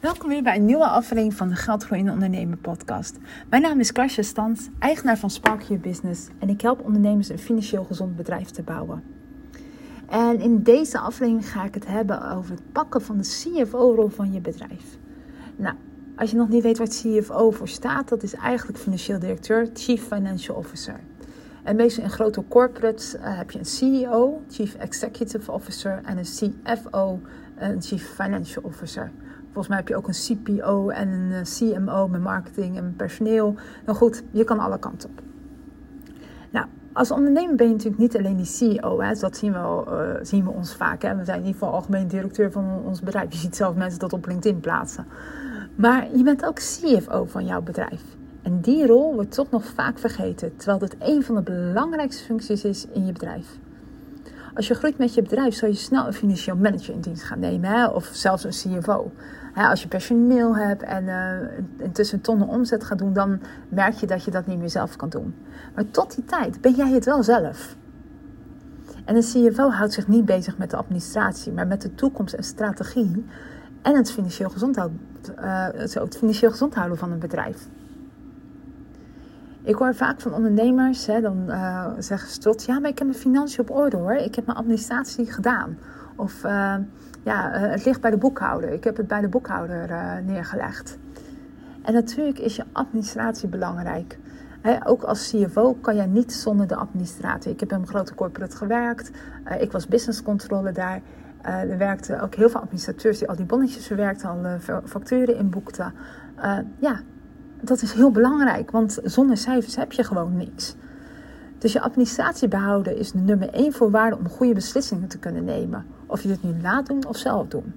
Welkom weer bij een nieuwe aflevering van de Geldgroei in Ondernemen podcast. Mijn naam is Karsja Stans, eigenaar van Spark Your Business en ik help ondernemers een financieel gezond bedrijf te bouwen. En in deze aflevering ga ik het hebben over het pakken van de CFO-rol van je bedrijf. Nou, als je nog niet weet wat CFO voor staat, dat is eigenlijk financieel directeur, Chief Financial Officer. En meestal in grote corporates uh, heb je een CEO, Chief Executive Officer, en een CFO, een Chief Financial Officer. Volgens mij heb je ook een CPO en een eh, CMO met marketing en personeel. Nou goed, je kan alle kanten op. Nou, als ondernemer ben je natuurlijk niet alleen die CEO. Hè, dat zien we, uh, zien we ons vaak. Hè. We zijn in ieder geval algemeen directeur van ons bedrijf. Je ziet zelf mensen dat op LinkedIn plaatsen. Maar je bent ook CFO van jouw bedrijf. En die rol wordt toch nog vaak vergeten, terwijl het een van de belangrijkste functies is in je bedrijf. Als je groeit met je bedrijf, zal je snel een financieel manager in dienst gaan nemen, hè? of zelfs een CFO. Hè, als je personeel hebt en uh, intussen tonnen omzet gaat doen, dan merk je dat je dat niet meer zelf kan doen. Maar tot die tijd ben jij het wel zelf. En een CFO houdt zich niet bezig met de administratie, maar met de toekomst en strategie en het financieel gezond, uh, het financieel gezond houden van een bedrijf. Ik hoor vaak van ondernemers, hè, dan uh, zeggen ze tot, ja, maar ik heb mijn financiën op orde hoor. Ik heb mijn administratie gedaan. Of uh, ja, uh, het ligt bij de boekhouder. Ik heb het bij de boekhouder neergelegd. En natuurlijk is je administratie belangrijk. Ook als CFO kan je niet zonder de administratie. Ik heb in een grote corporate gewerkt. ik was business controller daar. er werkten ook heel veel administrateurs die al die bonnetjes verwerkten, al facturen inboekten. ja, dat is heel belangrijk, want zonder cijfers heb je gewoon niks. Dus je administratie behouden is de nummer één voorwaarde om goede beslissingen te kunnen nemen. Of je dit nu laat doen of zelf doen.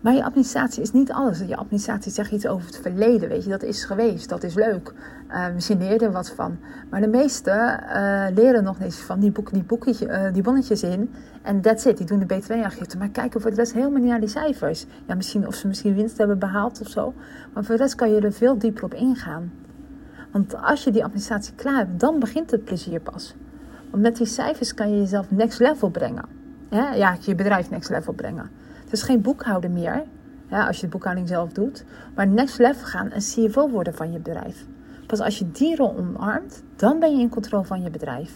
Maar je administratie is niet alles. Je administratie zegt iets over het verleden, weet je. Dat is geweest, dat is leuk. Uh, misschien leer je er wat van. Maar de meesten uh, leren nog niets van die, boek, die, boekje, uh, die bonnetjes in. En that's it, die doen de btw-aangifte. Maar kijken voor de rest helemaal niet naar die cijfers. Ja, misschien of ze misschien winst hebben behaald of zo. Maar voor de rest kan je er veel dieper op ingaan. Want als je die administratie klaar hebt, dan begint het plezier pas. Want met die cijfers kan je jezelf next level brengen. Ja je bedrijf next level brengen. Het is geen boekhouden meer, ja, als je de boekhouding zelf doet, maar next level gaan en CFO worden van je bedrijf. Pas als je die rol omarmt, dan ben je in controle van je bedrijf.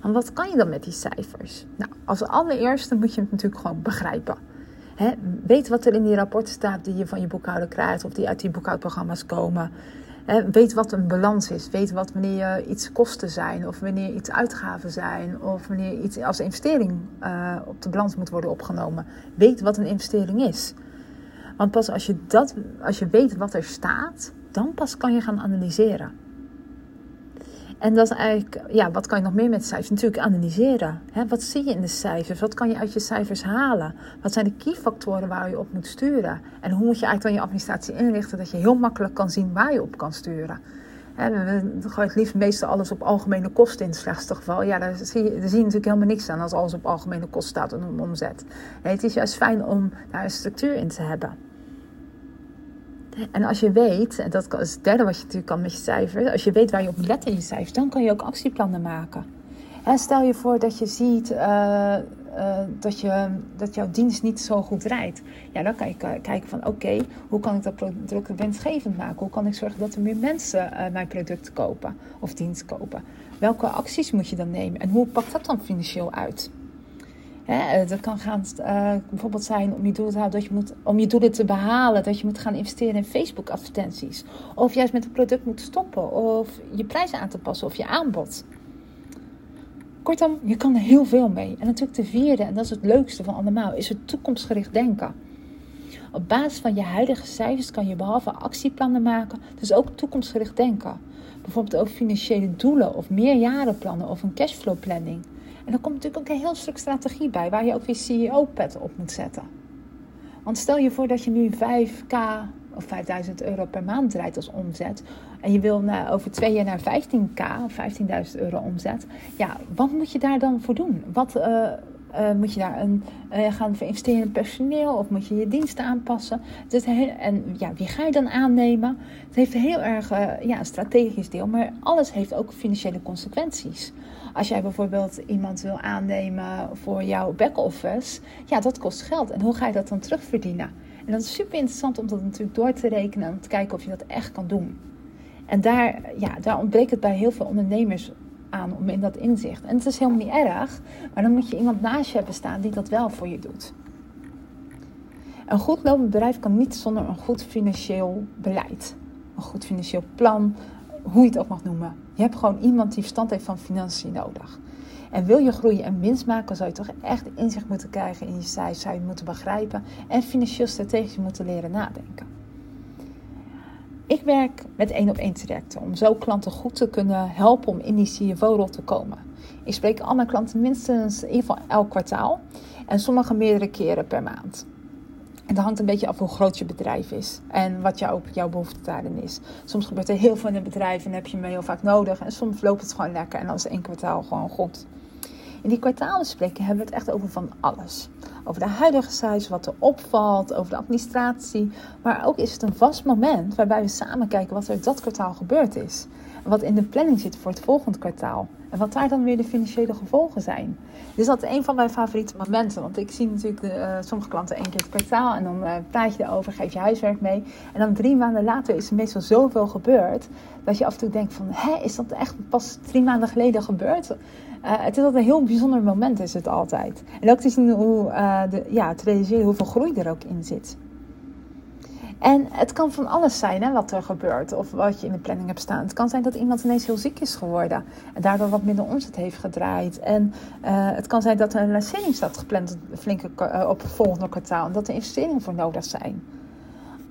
Want wat kan je dan met die cijfers? Nou, als allereerste moet je het natuurlijk gewoon begrijpen. Weet wat er in die rapporten staat die je van je boekhouder krijgt of die uit die boekhoudprogramma's komen. Weet wat een balans is. Weet wat wanneer iets kosten zijn of wanneer iets uitgaven zijn of wanneer iets als investering uh, op de balans moet worden opgenomen. Weet wat een investering is. Want pas als je, dat, als je weet wat er staat, dan pas kan je gaan analyseren. En dat is eigenlijk, ja, wat kan je nog meer met cijfers? Natuurlijk analyseren. Hè? Wat zie je in de cijfers? Wat kan je uit je cijfers halen? Wat zijn de keyfactoren waar je op moet sturen? En hoe moet je eigenlijk dan je administratie inrichten dat je heel makkelijk kan zien waar je op kan sturen? Hè, we gooien het liefst meestal alles op algemene kosten in het slechtste geval. Ja, daar zie, je, daar zie natuurlijk helemaal niks aan als alles op algemene kosten staat en omzet. Het is juist fijn om daar een structuur in te hebben. En als je weet, en dat is het derde wat je natuurlijk kan met je cijfers, als je weet waar je op letten in je cijfers, dan kan je ook actieplannen maken. En stel je voor dat je ziet uh, uh, dat, je, dat jouw dienst niet zo goed rijdt. Ja, dan kan je kijken van oké, hoe kan ik dat product winstgevend maken? Hoe kan ik zorgen dat er meer mensen uh, mijn product kopen of dienst kopen? Welke acties moet je dan nemen? En hoe pakt dat dan financieel uit? Hè, dat kan gaan, uh, bijvoorbeeld zijn om je, doel te houden, dat je moet, om je doelen te behalen, dat je moet gaan investeren in Facebook advertenties. Of juist met een product moet stoppen, of je prijzen aan te passen, of je aanbod. Kortom, je kan er heel veel mee. En natuurlijk de vierde, en dat is het leukste van allemaal, is het toekomstgericht denken. Op basis van je huidige cijfers kan je behalve actieplannen maken, dus ook toekomstgericht denken. Bijvoorbeeld over financiële doelen of meerjarenplannen of een cashflow planning. En dan komt natuurlijk ook een heel stuk strategie bij, waar je ook weer CEO-pet op moet zetten. Want stel je voor dat je nu 5k of 5000 euro per maand draait als omzet. En je wil naar, over twee jaar naar 15k of 15.000 euro omzet. Ja, wat moet je daar dan voor doen? Wat uh, uh, moet je daar een, uh, gaan investeren in personeel of moet je je diensten aanpassen? Dus en ja, wie ga je dan aannemen? Het heeft een heel erg ja, een strategisch deel, maar alles heeft ook financiële consequenties. Als jij bijvoorbeeld iemand wil aannemen voor jouw back-office, ja, dat kost geld. En hoe ga je dat dan terugverdienen? En dat is super interessant om dat natuurlijk door te rekenen en te kijken of je dat echt kan doen. En daar, ja, daar ontbreekt het bij heel veel ondernemers aan om in dat inzicht. En het is helemaal niet erg, maar dan moet je iemand naast je hebben staan die dat wel voor je doet. Een goed lopend bedrijf kan niet zonder een goed financieel beleid. Een goed financieel plan, hoe je het ook mag noemen. Je hebt gewoon iemand die verstand heeft van financiën nodig. En wil je groeien en winst maken, zou je toch echt inzicht moeten krijgen in je cijfers, zou je moeten begrijpen en financieel strategisch moeten leren nadenken. Ik werk met één op één trajecten om zo klanten goed te kunnen helpen om in die CFO-rol te komen. Ik spreek al mijn klanten minstens in ieder geval elk kwartaal en sommige meerdere keren per maand. En dat hangt een beetje af hoe groot je bedrijf is en wat jouw, behoefte daarin is. Soms gebeurt er heel veel in het bedrijf en heb je me heel vaak nodig. En soms loopt het gewoon lekker en dan is één kwartaal gewoon goed. In die kwartaalbespreking hebben we het echt over van alles. Over de huidige size, wat er opvalt, over de administratie. Maar ook is het een vast moment waarbij we samen kijken wat er dat kwartaal gebeurd is. Wat in de planning zit voor het volgende kwartaal. En wat daar dan weer de financiële gevolgen zijn. Dus dat is een van mijn favoriete momenten. Want ik zie natuurlijk de, uh, sommige klanten één keer het kwartaal. En dan uh, praat je erover, geef je huiswerk mee. En dan drie maanden later is er meestal zoveel gebeurd. Dat je af en toe denkt van, hé, is dat echt pas drie maanden geleden gebeurd? Uh, het is altijd een heel bijzonder moment, is het altijd. En ook te zien hoe, de, ja, te realiseren hoeveel groei er ook in zit. En het kan van alles zijn hè, wat er gebeurt of wat je in de planning hebt staan. Het kan zijn dat iemand ineens heel ziek is geworden en daardoor wat minder omzet heeft gedraaid. En uh, het kan zijn dat er een lancering staat gepland flinke, uh, op het volgende kwartaal en dat er investeringen voor nodig zijn.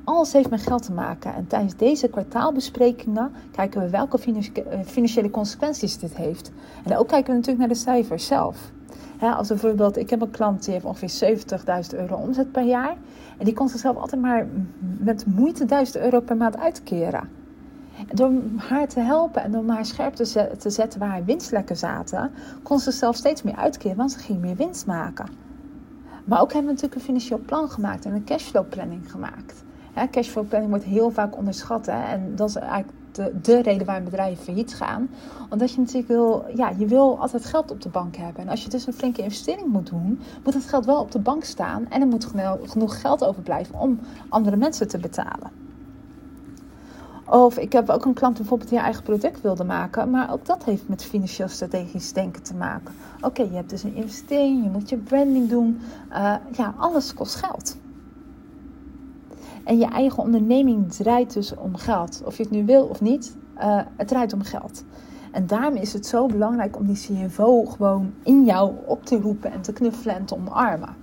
Alles heeft met geld te maken. En tijdens deze kwartaalbesprekingen kijken we welke eh, financiële consequenties dit heeft. En ook kijken we natuurlijk naar de cijfers zelf. Als bijvoorbeeld, ik heb een klant die heeft ongeveer 70.000 euro omzet per jaar. En die kon zichzelf altijd maar met moeite 1000 euro per maand uitkeren. En door haar te helpen en door haar scherp te, zetten waar haar winstlekken zaten, kon ze zichzelf steeds meer uitkeren, want ze ging meer winst maken. Maar ook hebben we natuurlijk een financieel plan gemaakt en een cashflow planning gemaakt. Cashflow planning wordt heel vaak onderschat. Hè? En dat is eigenlijk de, de reden waarom bedrijven failliet gaan. Omdat je natuurlijk wil, ja, je wil altijd geld op de bank hebben. En als je dus een flinke investering moet doen, moet dat geld wel op de bank staan. En er moet genoeg geld overblijven om andere mensen te betalen. Of ik heb ook een klant die bijvoorbeeld je eigen product wilde maken. Maar ook dat heeft met financieel strategisch denken te maken. Oké, je hebt dus een investering, je moet je branding doen. Uh, ja, alles kost geld. En je eigen onderneming draait dus om geld. Of je het nu wil of niet, uh, het draait om geld. En daarom is het zo belangrijk om die CFO gewoon in jou op te roepen en te knuffelen en te omarmen.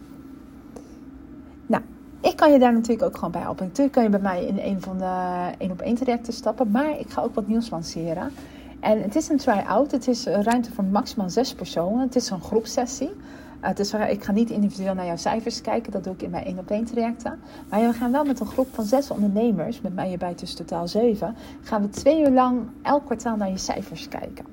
Nou, ik kan je daar natuurlijk ook gewoon bij helpen. Natuurlijk kan je bij mij in een van de één op één trajecten stappen, maar ik ga ook wat nieuws lanceren. En het is een try-out. Het is ruimte voor maximaal zes personen. Het is een groepsessie. Het is, ik ga niet individueel naar jouw cijfers kijken, dat doe ik in mijn één op één trajecten. Maar we gaan wel met een groep van zes ondernemers, met mij erbij dus totaal zeven, gaan we twee uur lang elk kwartaal naar je cijfers kijken.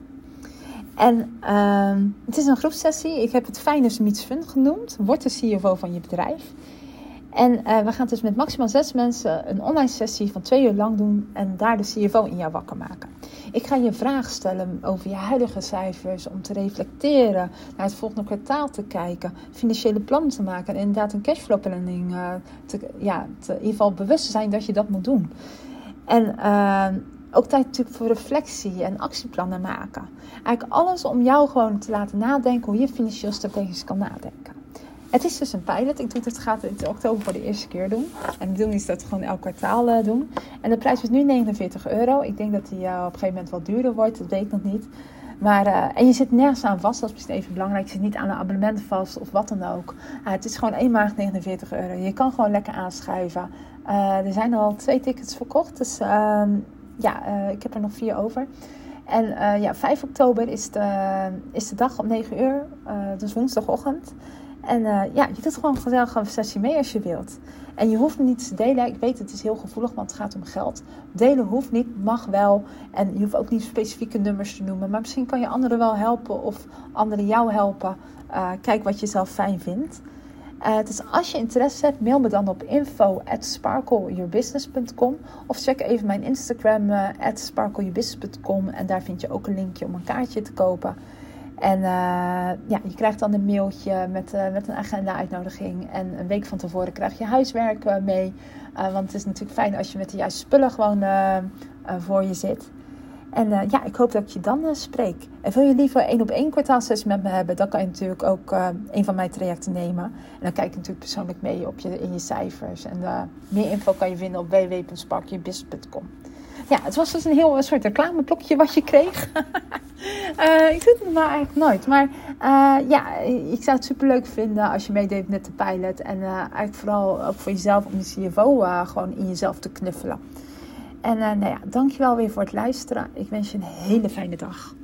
En uh, het is een groepsessie. Ik heb het Finance Meets Fun genoemd. Word de CFO van je bedrijf. En uh, we gaan dus met maximaal zes mensen een online sessie van twee uur lang doen en daar de CFO in jou wakker maken. Ik ga je vragen stellen over je huidige cijfers, om te reflecteren, naar het volgende kwartaal te kijken, financiële plannen te maken en inderdaad een cashflow planning te, ja, in ieder geval bewust te zijn dat je dat moet doen. En uh, ook tijd natuurlijk voor reflectie en actieplannen maken. Eigenlijk alles om jou gewoon te laten nadenken hoe je financieel strategisch kan nadenken. Het is dus een pilot. Ik doe het, gaat in oktober voor de eerste keer doen. En de bedoeling is dat we gewoon elk kwartaal uh, doen. En de prijs is nu 49 euro. Ik denk dat die uh, op een gegeven moment wat duurder wordt. Dat weet ik nog niet. Maar, uh, en je zit nergens aan vast. Dat is misschien even belangrijk. Je zit niet aan een abonnement vast of wat dan ook. het is gewoon eenmalig 49 euro. Je kan gewoon lekker aanschuiven. er zijn al twee tickets verkocht. Dus ehm, ja, ik heb er nog vier over. En ja, 5 oktober is de, is de dag om 9 uur. dus woensdagochtend. En uh, ja, je doet gewoon gezellig een sessie mee als je wilt. En je hoeft niet te delen. Ik weet, het is heel gevoelig, want het gaat om geld. Delen hoeft niet, mag wel. En je hoeft ook niet specifieke nummers te noemen. Maar misschien kan je anderen wel helpen of anderen jou helpen. Uh, kijk wat je zelf fijn vindt. Uh, dus als je interesse hebt, mail me dan op info at sparkleyourbusiness.com of check even mijn Instagram at sparkleyourbusiness.com en daar vind je ook een linkje om een kaartje te kopen. En ja, je krijgt dan een mailtje met, met een agenda-uitnodiging. En een week van tevoren krijg je huiswerk mee. want het is natuurlijk fijn als je met de juiste spullen gewoon voor je zit. En ja, ik hoop dat ik je dan spreek. En wil je liever één op één kwartaalsessie met me hebben, dan kan je natuurlijk ook een van mijn trajecten nemen. En dan kijk ik natuurlijk persoonlijk mee op je, in je cijfers. En meer info kan je vinden op www.sparkyourbusiness.com. Ja, het was dus een heel soort reclameblokje wat je kreeg. ik doe het maar eigenlijk nooit. Maar ja, ik zou het super leuk vinden als je meedeed met de pilot. En eigenlijk vooral ook voor jezelf om je CFO gewoon in jezelf te knuffelen. En uh, nou ja, dankjewel weer voor het luisteren. Ik wens je een hele fijne dag.